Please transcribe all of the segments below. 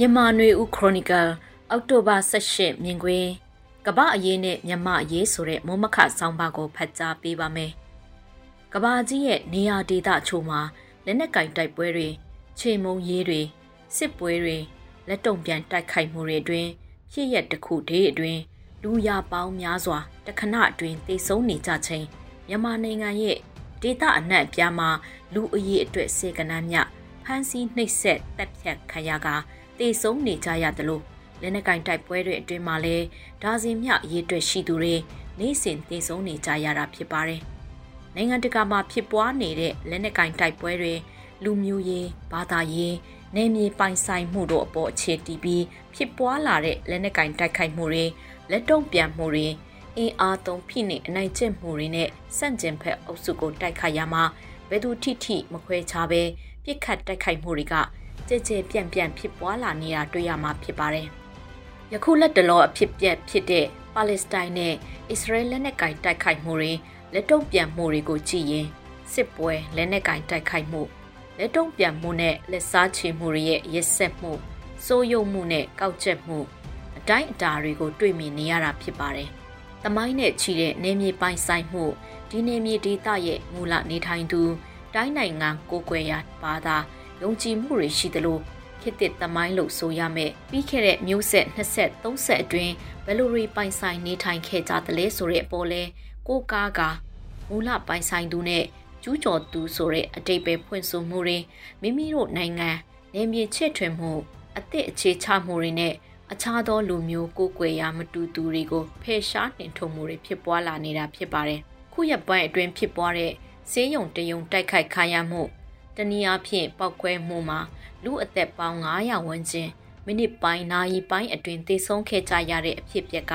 မြန်မာနွေဦးခရိုနီကယ်အောက်တိုဘာ18မြင်ကွင်းကပအရေးနဲ့မြန်မာအရေးဆိုတဲ့မုံမခဆောင်းပါးကိုဖတ်ကြားပေးပါမယ်။ကဘာကြီးရဲ့နေရာဒေသအချို့မှာလက်နက်ကင်တိုက်ပွဲတွေခြေမုံရေးတွေစစ်ပွဲတွေလက်တုံပြန်တိုက်ခိုက်မှုတွေအတွင်းဖြစ်ရက်တစ်ခုတည်းအတွင်းလူရပေါင်းများစွာတခဏအတွင်းတိတ်ဆုံးနေကြချိန်မြန်မာနိုင်ငံရဲ့ဒေသအနှံ့အပြားမှာလူအရေးအတွက်စေကနန်းမြဖမ်းဆီးနှိပ်စက်တပ်ဖြတ်ခံရက တေဆုံးနေကြရတယ်လို့လက်နက်ကင်တိုက်ပွဲတွေအတွင်းမှာလည်းဒါဇင်မြအရေးအတွက်ရှိသူတွေနေ့စဉ်တေဆုံးနေကြရတာဖြစ်ပါတယ်။နိုင်ငံတကာမှာဖြစ်ပွားနေတဲ့လက်နက်ကင်တိုက်ပွဲတွေလူမျိုးရေးဘာသာရေးနယ်မြေပိုင်ဆိုင်မှုတို့အပေါ်အခြေတည်ပြီးဖြစ်ပွားလာတဲ့လက်နက်ကင်တိုက်ခိုက်မှုတွေလက်တုံ့ပြန်မှုတွေအင်အားသုံးဖိနှိပ်အနိုင်ကျင့်မှုတွေနဲ့စန့်ကျင်ဖက်အုပ်စုကိုတိုက်ခိုက်ရမှာဘယ်သူထိထိမခွဲခြားပဲပြစ်ခတ်တိုက်ခိုက်မှုတွေက ကြဲကြဲပြန့်ပြန့်ဖြစ်ပွားလာနေတာတွေ့ရမှာဖြစ်ပါတယ်။ယခုလက်တလောအဖြစ်ပြက်ဖြစ်တဲ့ပါလက်စတိုင်းနဲ့အစ္စရေးလက်နက်ကင်တိုက်ခိုက်မှုတွေလက်တုံ့ပြန်မှုတွေကိုကြည့်ရင်စစ်ပွဲလက်နက်ကင်တိုက်ခိုက်မှုလက်တုံ့ပြန်မှုနဲ့လက်စားချေမှုတွေရဲ့ရက်ဆက်မှုစိုးရုံမှုနဲ့ကောက်ချက်မှုအတိုင်းအတာတွေကိုတွေ့မြင်နေရတာဖြစ်ပါတယ်။တမိုင်းနဲ့ချီတဲ့နေမြေပိုင်ဆိုင်မှုဒီနေမြေဒေသရဲ့မူလနေထိုင်သူတိုင်းနိုင်ငံကိုကွယ်ရာဘာသာ ယုံကြည်မှုတွေရှိသလိုခေတ်သစ်သမိုင်းလို့ဆိုရမယ်ပြီးခဲ့တဲ့မျိုးဆက်20 30အတွင်းဘယ်လိုတွေပိုင်ဆိုင်နေထိုင်ခဲ့ကြသလဲဆိုတဲ့အပေါ်လဲကိုကားကမူလပိုင်ဆိုင်သူနဲ့ကျူးကျော်သူဆိုတဲ့အတိတ်ပဲဖွင့်ဆိုမှုတွေမိမိတို့နိုင်ငံနေမြေချဲ့ထွင်မှုအသည့်အခြေချမှုတွေနဲ့အခြားသောလူမျိုးကိုယ်ွယ်ရာမတူသူတွေကိုဖယ်ရှားနှင်ထုတ်မှုတွေဖြစ်ပွားလာနေတာဖြစ်ပါတယ်။ခုရက်ပိုင်းအတွင်းဖြစ်ပွားတဲ့ဆေးရုံတယုံတိုက်ခိုက်ခံရမှု တနည်းအားဖြင့်ပောက်ကွဲမှုမှာလူအသက်ပေါင်း900ဝန်းကျင်မိနစ်ပိုင်းနာရီပိုင်းအတွင်းသေဆုံးခဲ့ကြရတဲ့အဖြစ်အပျက်က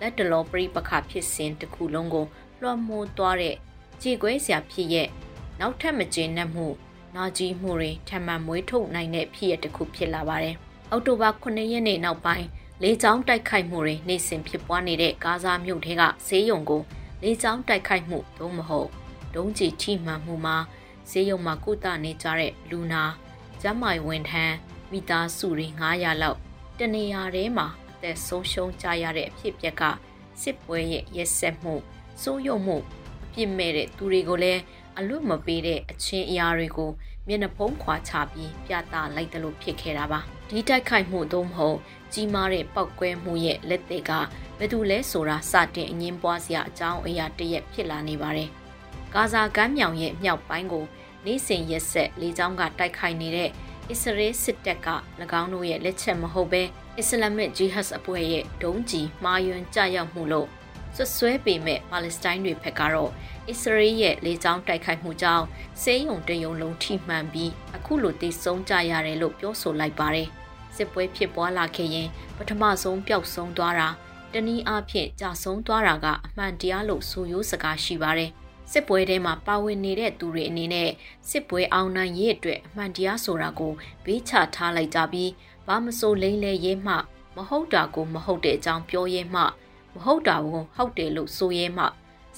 လက်တလောပရိပခဖြစ်စဉ်တစ်ခုလုံးကိုလွှမ်းမိုးသွားတဲ့ကြေကွဲစရာဖြစ်ရဲ့နောက်ထပ်မကျေနပ်မှုနာကြီးမှုတွေထပ်မံမွေးထုတ်နိုင်တဲ့ဖြစ်ရတစ်ခုဖြစ်လာပါတယ်။အောက်တိုဘာ9ရက်နေ့နောက်ပိုင်းလေကြောင်းတိုက်ခိုက်မှုတွေနေ့စဉ်ဖြစ်ပွားနေတဲ့ဂါဇာမြို့ထဲကဈေးရုံကိုလေကြောင်းတိုက်ခိုက်မှုသို့မဟုတ်ဒုံးကျည်ထိမှန်မှုမှာ ဈေးရုံမှာကုသနေကြတဲ့လူနာကျမ်းမာရေးဝန်ထမ်းမိသားစုတွေ900လောက်တနေရာထဲမှာအသက်ဆုံးရှုံးကြရတဲ့အဖြစ်အပျက်ကစစ်ပွဲရဲ့ရက်ဆက်မှုစိုးရုံမှုအပြစ်မဲ့တဲ့သူတွေကိုလည်းအလွတ်မပေးတဲ့အချင်းအရာတွေကိုမျက်နှာဖုံးခွာချပြီးပြသလိုက်တယ်လို့ဖြစ်ခဲ့တာပါဒီတိုက်ခိုက်မှုသို့မဟုတ်ကြီးမားတဲ့ပောက်ကွဲမှုရဲ့လက်သေးကဘယ်သူလဲဆိုတာစတင်အငင်းပွားစရာအကြောင်းအရာတရက်ဖြစ်လာနေပါတယ် ဂါဇာကမ်းမြောင်ရဲ့မြောက်ပိုင်းကိုနေ့စဉ်ရက်ဆက်လေကြောင်းကတိုက်ခိုက်နေတဲ့အစ္စရေးစစ်တပ်က၎င်းတို့ရဲ့လက်ချက်မဟုတ်ဘဲအစ္စလာမစ်ဂျီဟတ်အဖွဲ့ရဲ့ဒုံးကျည်မှားယွင်းကြရောက်မှုလို့ဆွဆွဲပေမဲ့ပါလက်စတိုင်းတွေဘက်ကတော့အစ္စရေးရဲ့လေကြောင်းတိုက်ခိုက်မှုကြောင့်စေယုံတယုံလုံးထိမှန်ပြီးအခုလိုတိဆုံးကြရတယ်လို့ပြောဆိုလိုက်ပါတယ်စစ်ပွဲဖြစ်ပွားလာခဲ့ရင်ပထမဆုံးပျောက်ဆုံးသွားတာတနည်းအားဖြင့်ကြာဆုံးသွားတာကအမှန်တရားလို့ဆိုရိုးစကားရှိပါတယ်။ စစ်ပွဲထဲမှာပါဝင်နေတဲ့သူတွေအနေနဲ့စစ်ပွဲအောင်နိုင်ရေးအတွက်အမှန်တရားဆိုတာကိုဘေးချထားလိုက်ကြပြီးဘာမစိုးလိမ့်လဲရေးမှ မဟုတ်တာကိုမဟုတ်တဲ့အကြောင်းပြောရဲမှ မဟုတ်တာကိုဟုတ်တယ်လို့ဆိုရဲမှ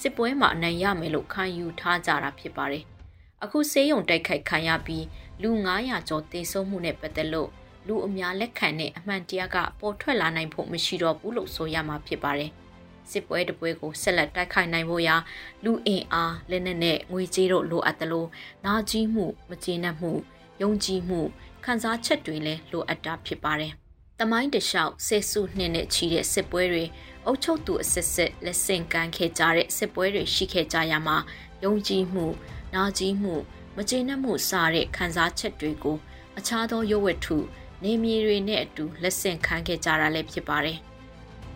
စစ်ပွဲမှာအနိုင်ရမယ်လို့ခံယူထားကြတာဖြစ်ပါတယ်။အခုဆေးရုံတိုက်ခိုက်ခံရပြီးလူ900ကျော်သေဆုံးမှုနဲ့ပတ်သက်လို့လူအများလက်ခံတဲ့အမှန်တရားကပေါ်ထွက်လာနိုင်ဖို့မရှိတော့ဘူးလို့ဆိုရမှာဖြစ်ပါတယ်။ စစ်ပွဲတပွဲကိုဆက်လက်တိုက်ခိုက်နိုင်ဖို့ရာလူအင်အားလက်နက်နဲ့ငွေကြေးတို့လိုအပ်သလိုနာကြီးမှုမကျေနပ်မှုယုံကြည်မှုခံစားချက်တွေလည်းလိုအပ်တာဖြစ်ပါတယ်။တမိုင်းတလျှောက်ဆဲဆုနှစ်နဲ့ချီတဲ့စစ်ပွဲတွေအုပ်ချုပ်သူအစစ်စစ်လက်ဆင့်ကမ်းခဲ့ကြတဲ့စစ်ပွဲတွေရှိခဲ့ကြရမှာယုံကြည်မှုနာကြီးမှုမကျေနပ်မှုစတဲ့ခံစားချက်တွေကိုအခြားသောရုပ်ဝတ္ထုနေမြေတွေနဲ့အတူလက်ဆင့်ခံခဲ့ကြတာလည်းဖြစ်ပါတယ်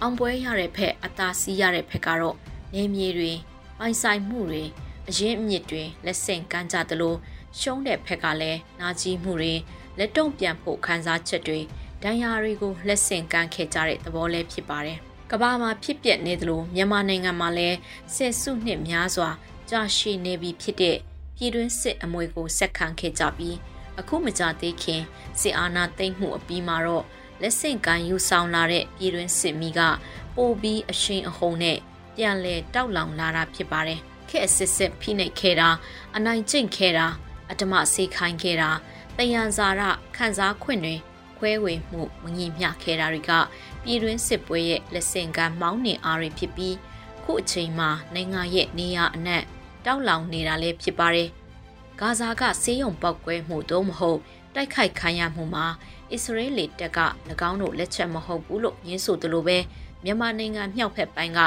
အောင်ပွဲရတဲ့ဖက်အသာစီးရတဲ့ဖက်ကတော့နေမြေတွေပိုင်ဆိုင်မှုတွေအရင်အမြစ်တွေလက်ဆင့်ကမ်းကြသလိုရှုံးတဲ့ဖက်ကလည်းနာကြီးမှုတွေလက်တုံ့ပြန်ဖို့ခံစားချက်တွေဒဏ်ရာတွေကိုလက်ဆင့်ကမ်းခဲ့ကြတဲ့သဘောလည်းဖြစ်ပါတယ်။ကဘာမှာဖြစ်ပျက်နေသလိုမြန်မာနိုင်ငံမှာလည်းဆယ်စုနှစ်များစွာကြာရှည်နေပြီဖြစ်တဲ့ပြည်တွင်းစစ်အမွေကိုဆက်ခံခဲ့ကြပြီးအခုမကြသေးခင်စစ်အာဏာသိမ်းမှုအပြီးမှာတော့ လက်ဆင့်ကမ်းယူဆောင်လာတဲ့ပြည်တွင်းစစ်မီးကပိုပြီးအရှိန်အဟုန်နဲ့ပြန်လည်တောက်လောင်လာတာဖြစ်ပါတယ်။ခက်အစစ်စစ်ဖိနှိပ်ခဲ့တာအနိုင်ကျင့်ခဲ့တာအတ္တမဆေးခိုင်းခဲ့တာတယံဇာရခန်းစားခွင့်တွေခွခွဲဝေမှုမငြိမျှခဲ့တာတွေကပြည်တွင်းစစ်ပွဲရဲ့လက်ဆင့်ကမ်းမောင်းနှင်အားတွေဖြစ်ပြီးခုအချိန်မှာနိုင်ငံရဲ့နေရာအနှံ့တောက်လောင်နေတာလည်းဖြစ်ပါတယ်။ဂါဇာကဆေးရုံပောက်ကွဲမှုတော့မဟုတ် တိုက်ခိုက်ခံရမှုမှာအစ္စရေးလေတပ်က၎င်းတို့လက်ချက်မဟုတ်ဘူးလို့ညင်းဆိုသလိုပဲမြန်မာနိုင်ငံမြောက်ဖက်ပိုင်းက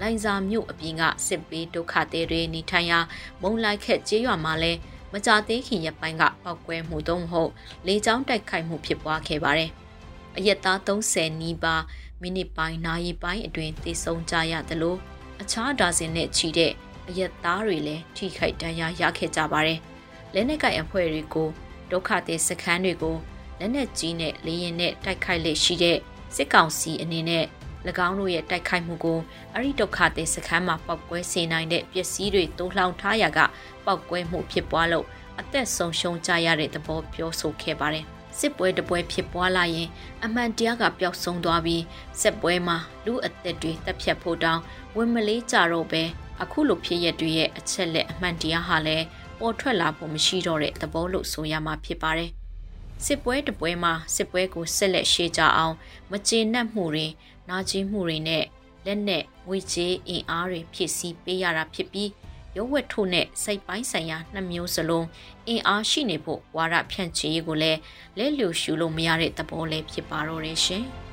လိုင်ဇာမြို့အပြင်ကစစ်ပေးဒုက္ခသည်တွေနေထိုင်ရာမုံလိုက်ခက်ကျေးရွာမှာလဲမကြသေးခင်ရက်ပိုင်းကပောက်ကွဲမှုတော့မဟုတ်လေကြောင်းတိုက်ခိုက်မှုဖြစ်ပွားခဲ့ပါတယ်။အရက်သား30နီးပါးမိနစ်ပိုင်းနာရီပိုင်းအတွင်းသေဆုံးကြရသလိုအခြားဒါဇင်နဲ့ချီတဲ့အရက်သားတွေလည်းထိခိုက်ဒဏ်ရာရခဲ့ကြပါတယ်။လက်နက်ကိုင်အဖွဲ့တွေကို ဒုက္ခသည်စခန်းတွေကိုလက်နက်ကြီးနဲ့လေရင်နဲ့တိုက်ခိုက်လေရှိတဲ့စစ်ကောင်စီအနေနဲ့၎င်းတို့ရဲ့တိုက်ခိုက်မှုကိုအရိဒုက္ခသည်စခန်းမှာပောက်ကွဲစေနိုင်တဲ့ပစ္စည်းတွေတိုးလှောင်ထားရာကပောက်ကွဲမှုဖြစ်ပွားလို့အသက်ဆုံးရှုံးကြရတဲ့သဘောပြောဆိုခဲ့ပါတယ်။စစ်ပွဲတပွဲဖြစ်ပွားလာရင် အမှန်တရားကပျောက်ဆုံးသွားပြီးစစ်ပွဲမှာလူအသက်တွေတပ်ဖြတ်ဖို့တောင်းဝင်မလေးကြတော့ပဲအခုလိုဖြစ်ရတဲ့ရဲ့အချက်လက်အမှန်တရားဟာလည်း ပေါ်ထွက်လာဖို့မရှိတော့တဲ့သဘောလို့ဆိုရမှာဖြစ်ပါတယ်။စစ်ပွဲတပွဲမှာစစ်ပွဲကိုဆက်လက်ရှေ့ကြအောင် မကျေနပ်မှုတွေနာကျင်မှုတွေနဲ့လက်နဲ့ငွေကြေးအင်အားတွေဖြစ်စည်းပေးရတာဖြစ်ပြီးရုပ်ဝတ္ထုနဲ့စိတ်ပိုင်းဆိုင်ရာနှစ်မျိုးစလုံးအင်အားရှိနေဖို့ဝါရဖြန့်ချီရေးကိုလည်းလက်လျှို့ရှုလို့မရတဲ့သဘောလေးဖြစ်ပါတော့တယ်ရှင်။